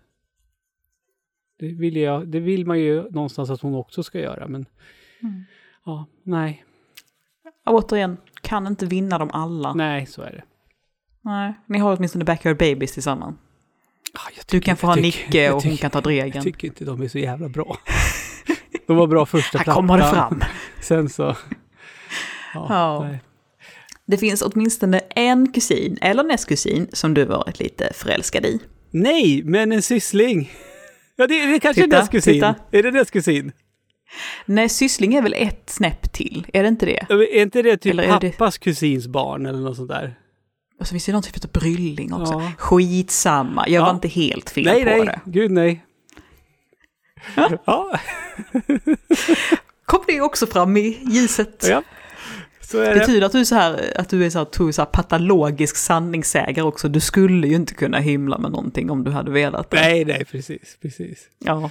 Det vill, jag, det vill man ju någonstans att hon också ska göra, men... Mm. Ja, nej. Återigen, kan inte vinna dem alla. Nej, så är det. Nej. Ni har åtminstone Backyard Babies tillsammans. Ah, jag Du tycker- kan få jag ha tycker- Nicke jag och hon tycker- kan ta Jag Dregen. tycker inte de är så jävla bra. De var bra första Här plattan. kommer det fram. Sen så... Ja, Ja. Nej. Det finns åtminstone en kusin, eller nästkusin, som du varit lite förälskad i. Nej, men en syssling. Ja, det, det är kanske Titta, är nästkusin. titta. Är det nästkusin? Nej, syssling är väl ett snäpp till, är det inte det? Ja, Är inte det typ Eller är det- pappas kusins barn eller något sånt där? Och så finns det någon typ av brylling också. Ja. Skitsamma, jag Ja. var inte helt fel nej, på nej, det. gud nej. Ja, Kom det också fram i ljuset. ja. Det. Betyder att du är så här, att du är så här, tog så här patologisk sanningssägare också? Du skulle ju inte kunna hymla med någonting om du hade velat det. Nej, nej, precis, precis. Ja.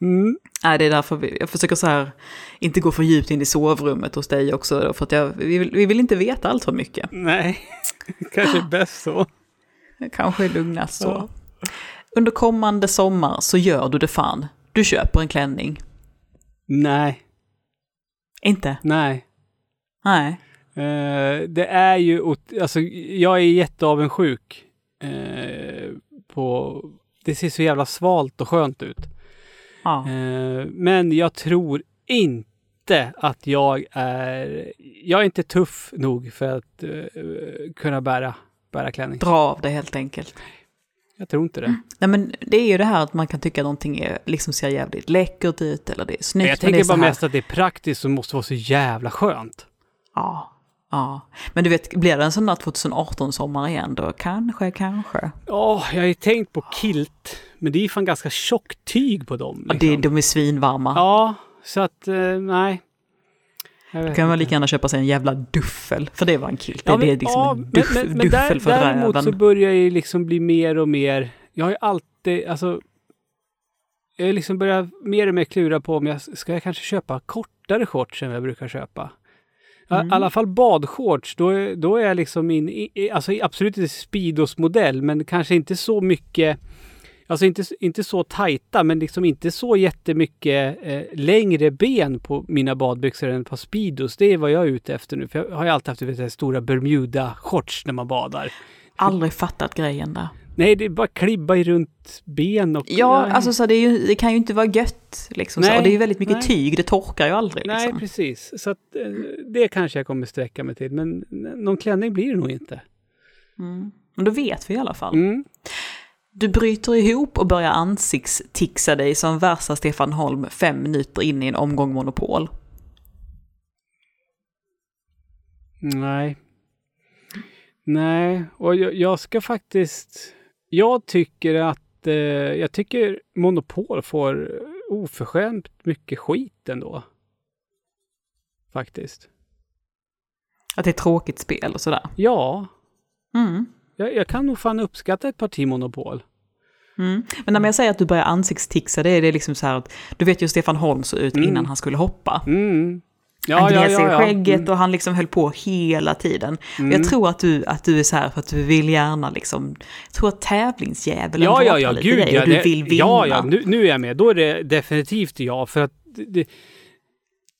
Mm. Nej, det är därför vi, jag försöker så här, inte gå för djupt in i sovrummet hos dig också, för att jag, vi, vill, vi vill inte veta allt för mycket. Nej, kanske är bäst så. Kanske lugnast så. Ja. Under kommande sommar så gör du det fan. Du köper en klänning. Nej, Inte? nej. Nej. Eh, det är ju, alltså jag är jätteavundsjuk eh, på, det ser så jävla svalt och skönt ut. Ja. Eh, men jag tror inte att jag är, jag är inte tuff nog för att eh, kunna bära, bära klänning. Dra av det helt enkelt. Jag tror inte det. Nej men det är ju det här att man kan tycka att någonting är, liksom ser jävligt läckert ut eller det är snyggt. jag men tänker bara mest att det är praktiskt och måste vara så jävla skönt. Ja. Ja. Men du vet, blir det en sån där 2018-sommar igen då? Kanske, kanske. Ja, jag har ju tänkt på kilt, men det är ju fan ganska tjockt tyg på dem. Ja, det, de är svinvarma. Ja, så att eh, nej. Då kan man lika gärna köpa sig en jävla duffel, för det var en kilt. Ja, det men- är liksom ja, en duff, men, men, duffel där, för däremot räven. så börjar jag ju liksom bli mer och mer, jag har ju alltid, alltså jag liksom börjat mer och mer klura på om jag ska jag kanske köpa kortare shorts än vad jag brukar köpa. I Mm. alla fall badshorts, då, då är jag liksom in, i, i- alltså absolut inte Speedos-modell, men kanske inte så mycket, alltså inte, inte så tajta, men liksom inte så jättemycket eh, längre ben på mina badbyxor än par Speedos. Det är vad jag är ute efter nu, för jag har ju alltid haft vet, stora Bermuda-shorts när man badar. Aldrig fattat grejen där. Nej, det är bara klibba runt ben och... Ja, nej. alltså så det, ju, det kan ju inte vara gött. Liksom, så. Nej, Och det är ju väldigt mycket nej. tyg, det torkar ju aldrig. Nej, Liksom. precis. Så att, eh, det kanske jag kommer sträcka mig till, men någon klänning blir det nog inte. Mm. Men då vet vi i alla fall. Mm. Du bryter ihop och börjar ansiktstixa dig som värsta Stefan Holm fem minuter in i en omgång Monopol. Nej. Nej, och jag, jag ska faktiskt... Jag tycker att... Eh, jag tycker Monopol får oförskämt mycket skit ändå. Faktiskt. Att det är ett tråkigt spel och sådär. Ja, Mm. jag, jag kan nog fan uppskatta ett parti Monopol. Mm. Men när jag säger att du börjar ansiktstixa, det är det liksom så här att du vet ju hur Stefan Holm såg ut Mm. innan han skulle hoppa. Mm. Ja, han gned ja, sig ja, i ja. skägget Mm. och han liksom höll på hela tiden. Mm. Jag tror att du, att du är så här för att du vill gärna liksom, jag tror att tävlingsdjävulen Ja, ja, ja, lite gud dig ja. och du det- vill vinna. Ja, ja, nu, nu är jag med. Då är det definitivt ja, för att det,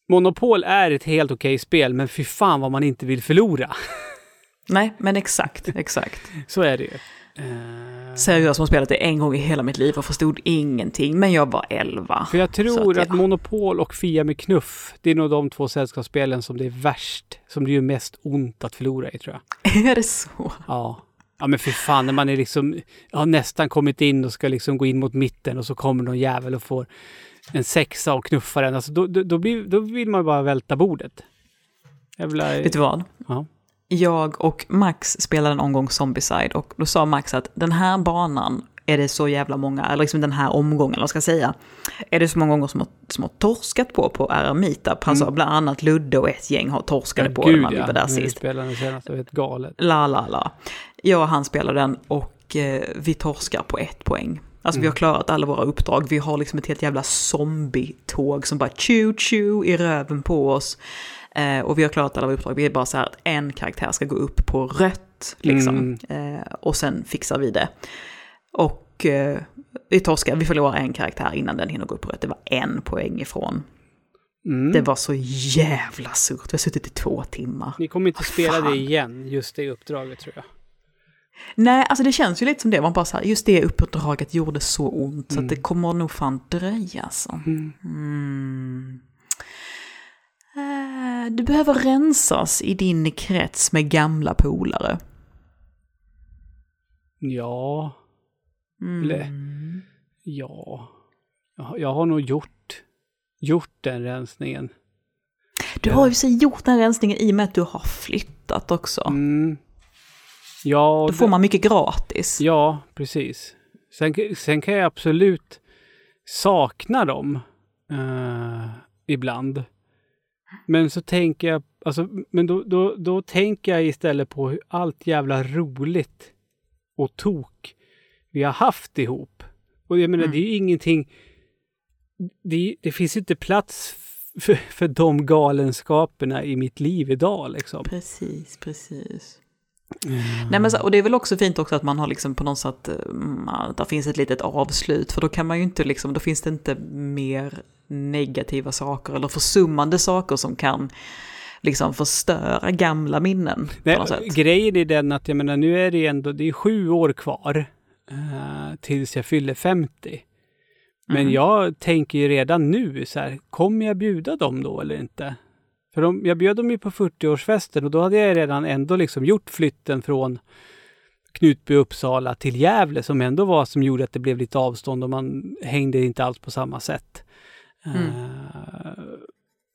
Monopol är ett helt okej spel, men fy fan vad man inte vill förlora. Nej, men exakt, exakt. Så är det ju. Eh, Seriöst som har spelat det en gång i hela mitt liv och förstod ingenting, men jag var 11. för jag tror att, att. Monopol och Fia med knuff, det är nog de två sällskapsspelen som det är värst, som det gör mest ont att förlora i tror jag. Är det så? Ja. Ja men för fan när man är liksom, har nästan kommit in och ska liksom gå in mot mitten och så kommer någon jävel och får en sexa och knuffar den. Alltså då, då, då, blir, då vill man bara välta bordet. Jävla... Vet du vad? Ja. Jag och Max spelade en omgång Zombieside och då sa Max att den här banan är det så jävla många, eller liksom den här omgången, vad ska jag säga, är det så många gånger som har, som har torskat på på RR Meetup. Han sa bland annat Ludde och ett gäng har torskade på den när vi var där När vi sist. spelade den senast, det galet. La, la, la. Jag och han spelar den och eh, vi torskar på ett poäng. Alltså vi har klarat alla våra uppdrag. Vi har liksom ett helt jävla zombie-tåg som bara tju-tju i röven på oss. Eh, och vi har klarat alla våra uppdrag. Vi är bara så här att en karaktär ska gå upp på rött. Liksom. Eh, och sen fixar vi det. Och eh, vi torskar, vi förlorar en karaktär innan den hinner gå upp på rött. Det var en poäng ifrån. Mm. Det var så jävla surt. Vi har suttit i två timmar. Ni kommer inte spela Fan. det igen, just det uppdraget tror jag. Nej, alltså det känns ju lite som det. Man bara så här, just det uppdraget gjorde så ont så Mm. att det kommer nog fan dröja alltså. Mm. Eh, Du behöver rensas i din krets med gamla polare. Ja, Mm. Eller- ja. Jag har- nog gjort, gjort den rensningen. Du har ju så gjort den rensningen i och med att du har flyttat också. Mm. Ja, Då får det- man mycket gratis. Ja, precis. Sen, sen kan jag absolut sakna dem eh, ibland. Men så tänker jag, alltså, men då, då, då tänker jag istället på hur allt jävla roligt och tok vi har haft ihop. Och jag menar, Mm. det är ju ingenting, det, det finns inte plats för, för de galenskaperna i mitt liv idag liksom. Precis, precis. Nej, men så, och det är väl också fint också att man har liksom på något sätt, mm, att det finns ett litet avslut, för då kan man ju inte liksom, då finns det inte mer negativa saker eller försummande saker som kan liksom förstöra gamla minnen Nej, grejen är den att jag menar nu är det ändå, det är sju år kvar eh, tills jag fyller 50. Men Mm. jag tänker ju redan nu så här, kommer jag bjuda dem då eller inte? För de, jag bjöd dem ju på 40-årsfesten och då hade jag redan ändå liksom gjort flytten från Knutby, Uppsala till Gävle som ändå var som gjorde att det blev lite avstånd och man hängde inte alls på samma sätt. Mm. Eh,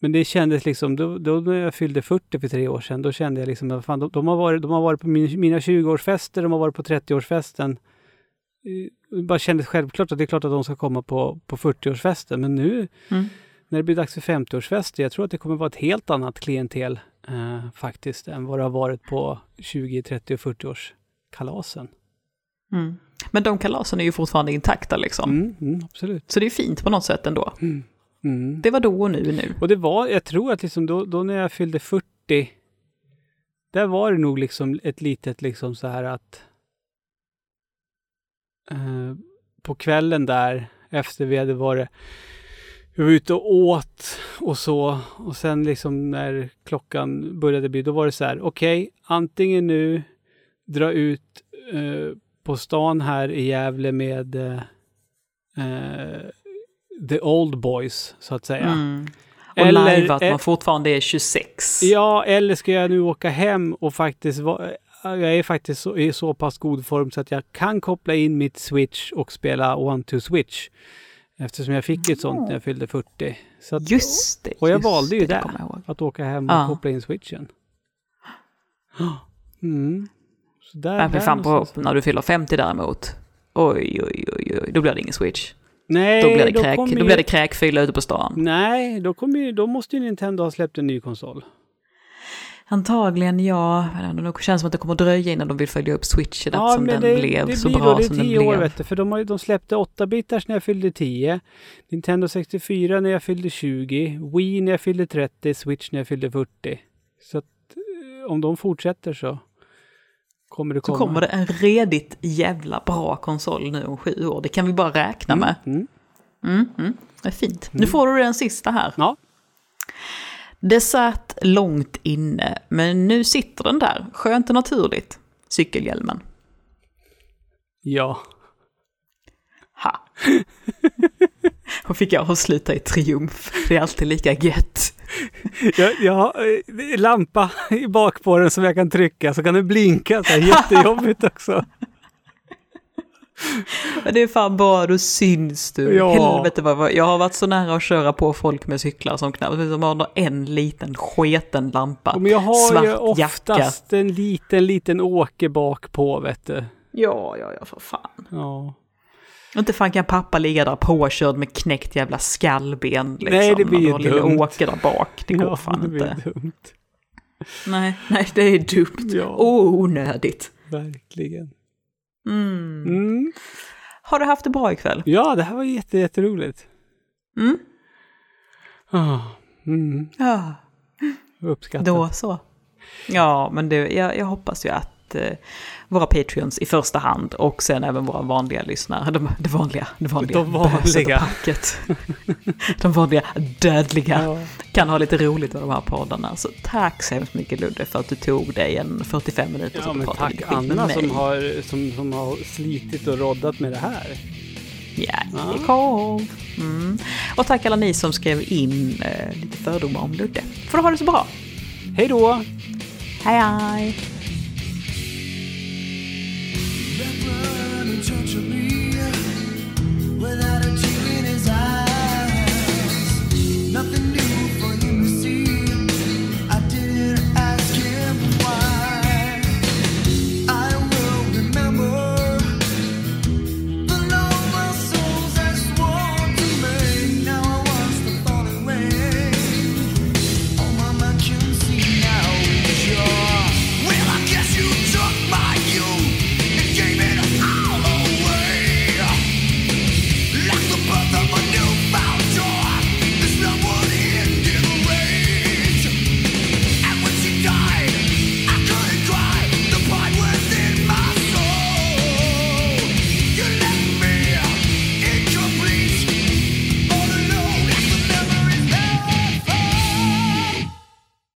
men det kändes liksom, då, då när jag fyllde 40 för tre år sedan, då kände jag liksom att fan, de, de, har varit, de har varit på min, mina 20-årsfester, de har varit på 30-årsfesten. Eh, Det bara kändes självklart att det är klart att de ska komma på, på 40-årsfesten, men nu Mm. när det blir dags för 50-årsfester, jag tror att det kommer vara ett helt annat klientel eh, faktiskt än vad det har varit på 20, 30 och 40-årskalasen. Mm. Men de kalasen är ju fortfarande intakta liksom. Mm, mm, absolut. Så det är fint på något sätt ändå. Mm. Mm. Det var då och nu är nu. Och det var, jag tror att liksom då, då när jag fyllde 40, där var det nog liksom ett litet liksom så här att eh, på kvällen där efter vi hade varit vi var ute och åt och så och sen liksom när klockan började bli, då var det så här, okej, antingen nu dra ut eh, på stan här i Gävle med eh, eh, the old boys, så att säga. Mm. Och Eller- live att eh, man fortfarande är 26. Ja, eller ska jag nu åka hem och faktiskt vara... Jag är faktiskt så, i så pass god form så att jag kan koppla in mitt switch och spela one to switch. Eftersom jag fick ett sånt när jag fyllde 40. Så att, Just det. Och jag valde ju det. ihåg. att åka hem och Ja. koppla in switchen. Mm. Så där, Men där fan på, när du fyller 50 däremot. Oj, oj, oj, oj. Då blir det ingen switch. Nej, Då blir det, kräk, då blir det kräkfylla ute på stan. Nej, då, ju, då måste ju Nintendo ha släppt en ny konsol. Antagligen ja. Det känns som att det kommer dröja innan de vill följa upp Switch Ja, som den det, blev det så blir bra då, det är som den 10 år blev. vet du, för de, har, de släppte 8-bitars när jag fyllde 10, Nintendo 64 när jag fyllde 20, Wii när jag fyllde 30, Switch när jag fyllde 40. Så att eh, om de fortsätter så kommer det Så komma. kommer det en redigt jävla bra konsol nu om sju år. Det kan vi bara räkna med. Mm. Mm, mm. Det är fint. Nu får du den sista här. Ja, Det satt långt inne, men nu sitter den där, skönt och naturligt. Cykelhjälmen. ja. Ha! Och fick jag avsluta i triumf. Det är alltid lika gött. Jag, jag har eh, lampa i bak på den som jag kan trycka så kan den blinka. Så här, jättejobbigt också. Men det är fan bara du syns du. Ja. Helvete vad jag har varit så nära att köra på folk med cyklar som knappt, som har en liten sketen lampa. Men jag har Svart ju jacka. oftast en liten, liten åker bak på vet du. Ja, ja, ja, för fan. Ja. Inte fan kan pappa ligga där påkörd med knäckt jävla skallben liksom. Nej, det blir och ju du dumt. Åke där bak. Det går ja, fan det inte. dumt. Nej, nej, det är dumt. Ja. Och onödigt. Verkligen. Mm. Mm. Har du haft det bra ikväll? Ja, det här var jätte, jätteroligt. Mm? Ah, mm. Ja, Uppskattat. då så. Ja, men det, jag, jag hoppas ju att eh, våra Patreons i första hand och sen även våra vanliga lyssnare, de, det vanliga, det vanliga, De vanliga. de vanliga dödliga, Ja. kan ha lite roligt med de här poddarna. Så tack så hemskt mycket Ludde för att du tog dig en 45 minuter Ja, men pratade tack lite skit med Anna mig. som har, som, som har slitit och roddat med det här. Ja, kom. Mm. Och tack alla ni som skrev in eh, lite fördomar om Ludde. Får du ha det så bra. Hej då! Hej hej!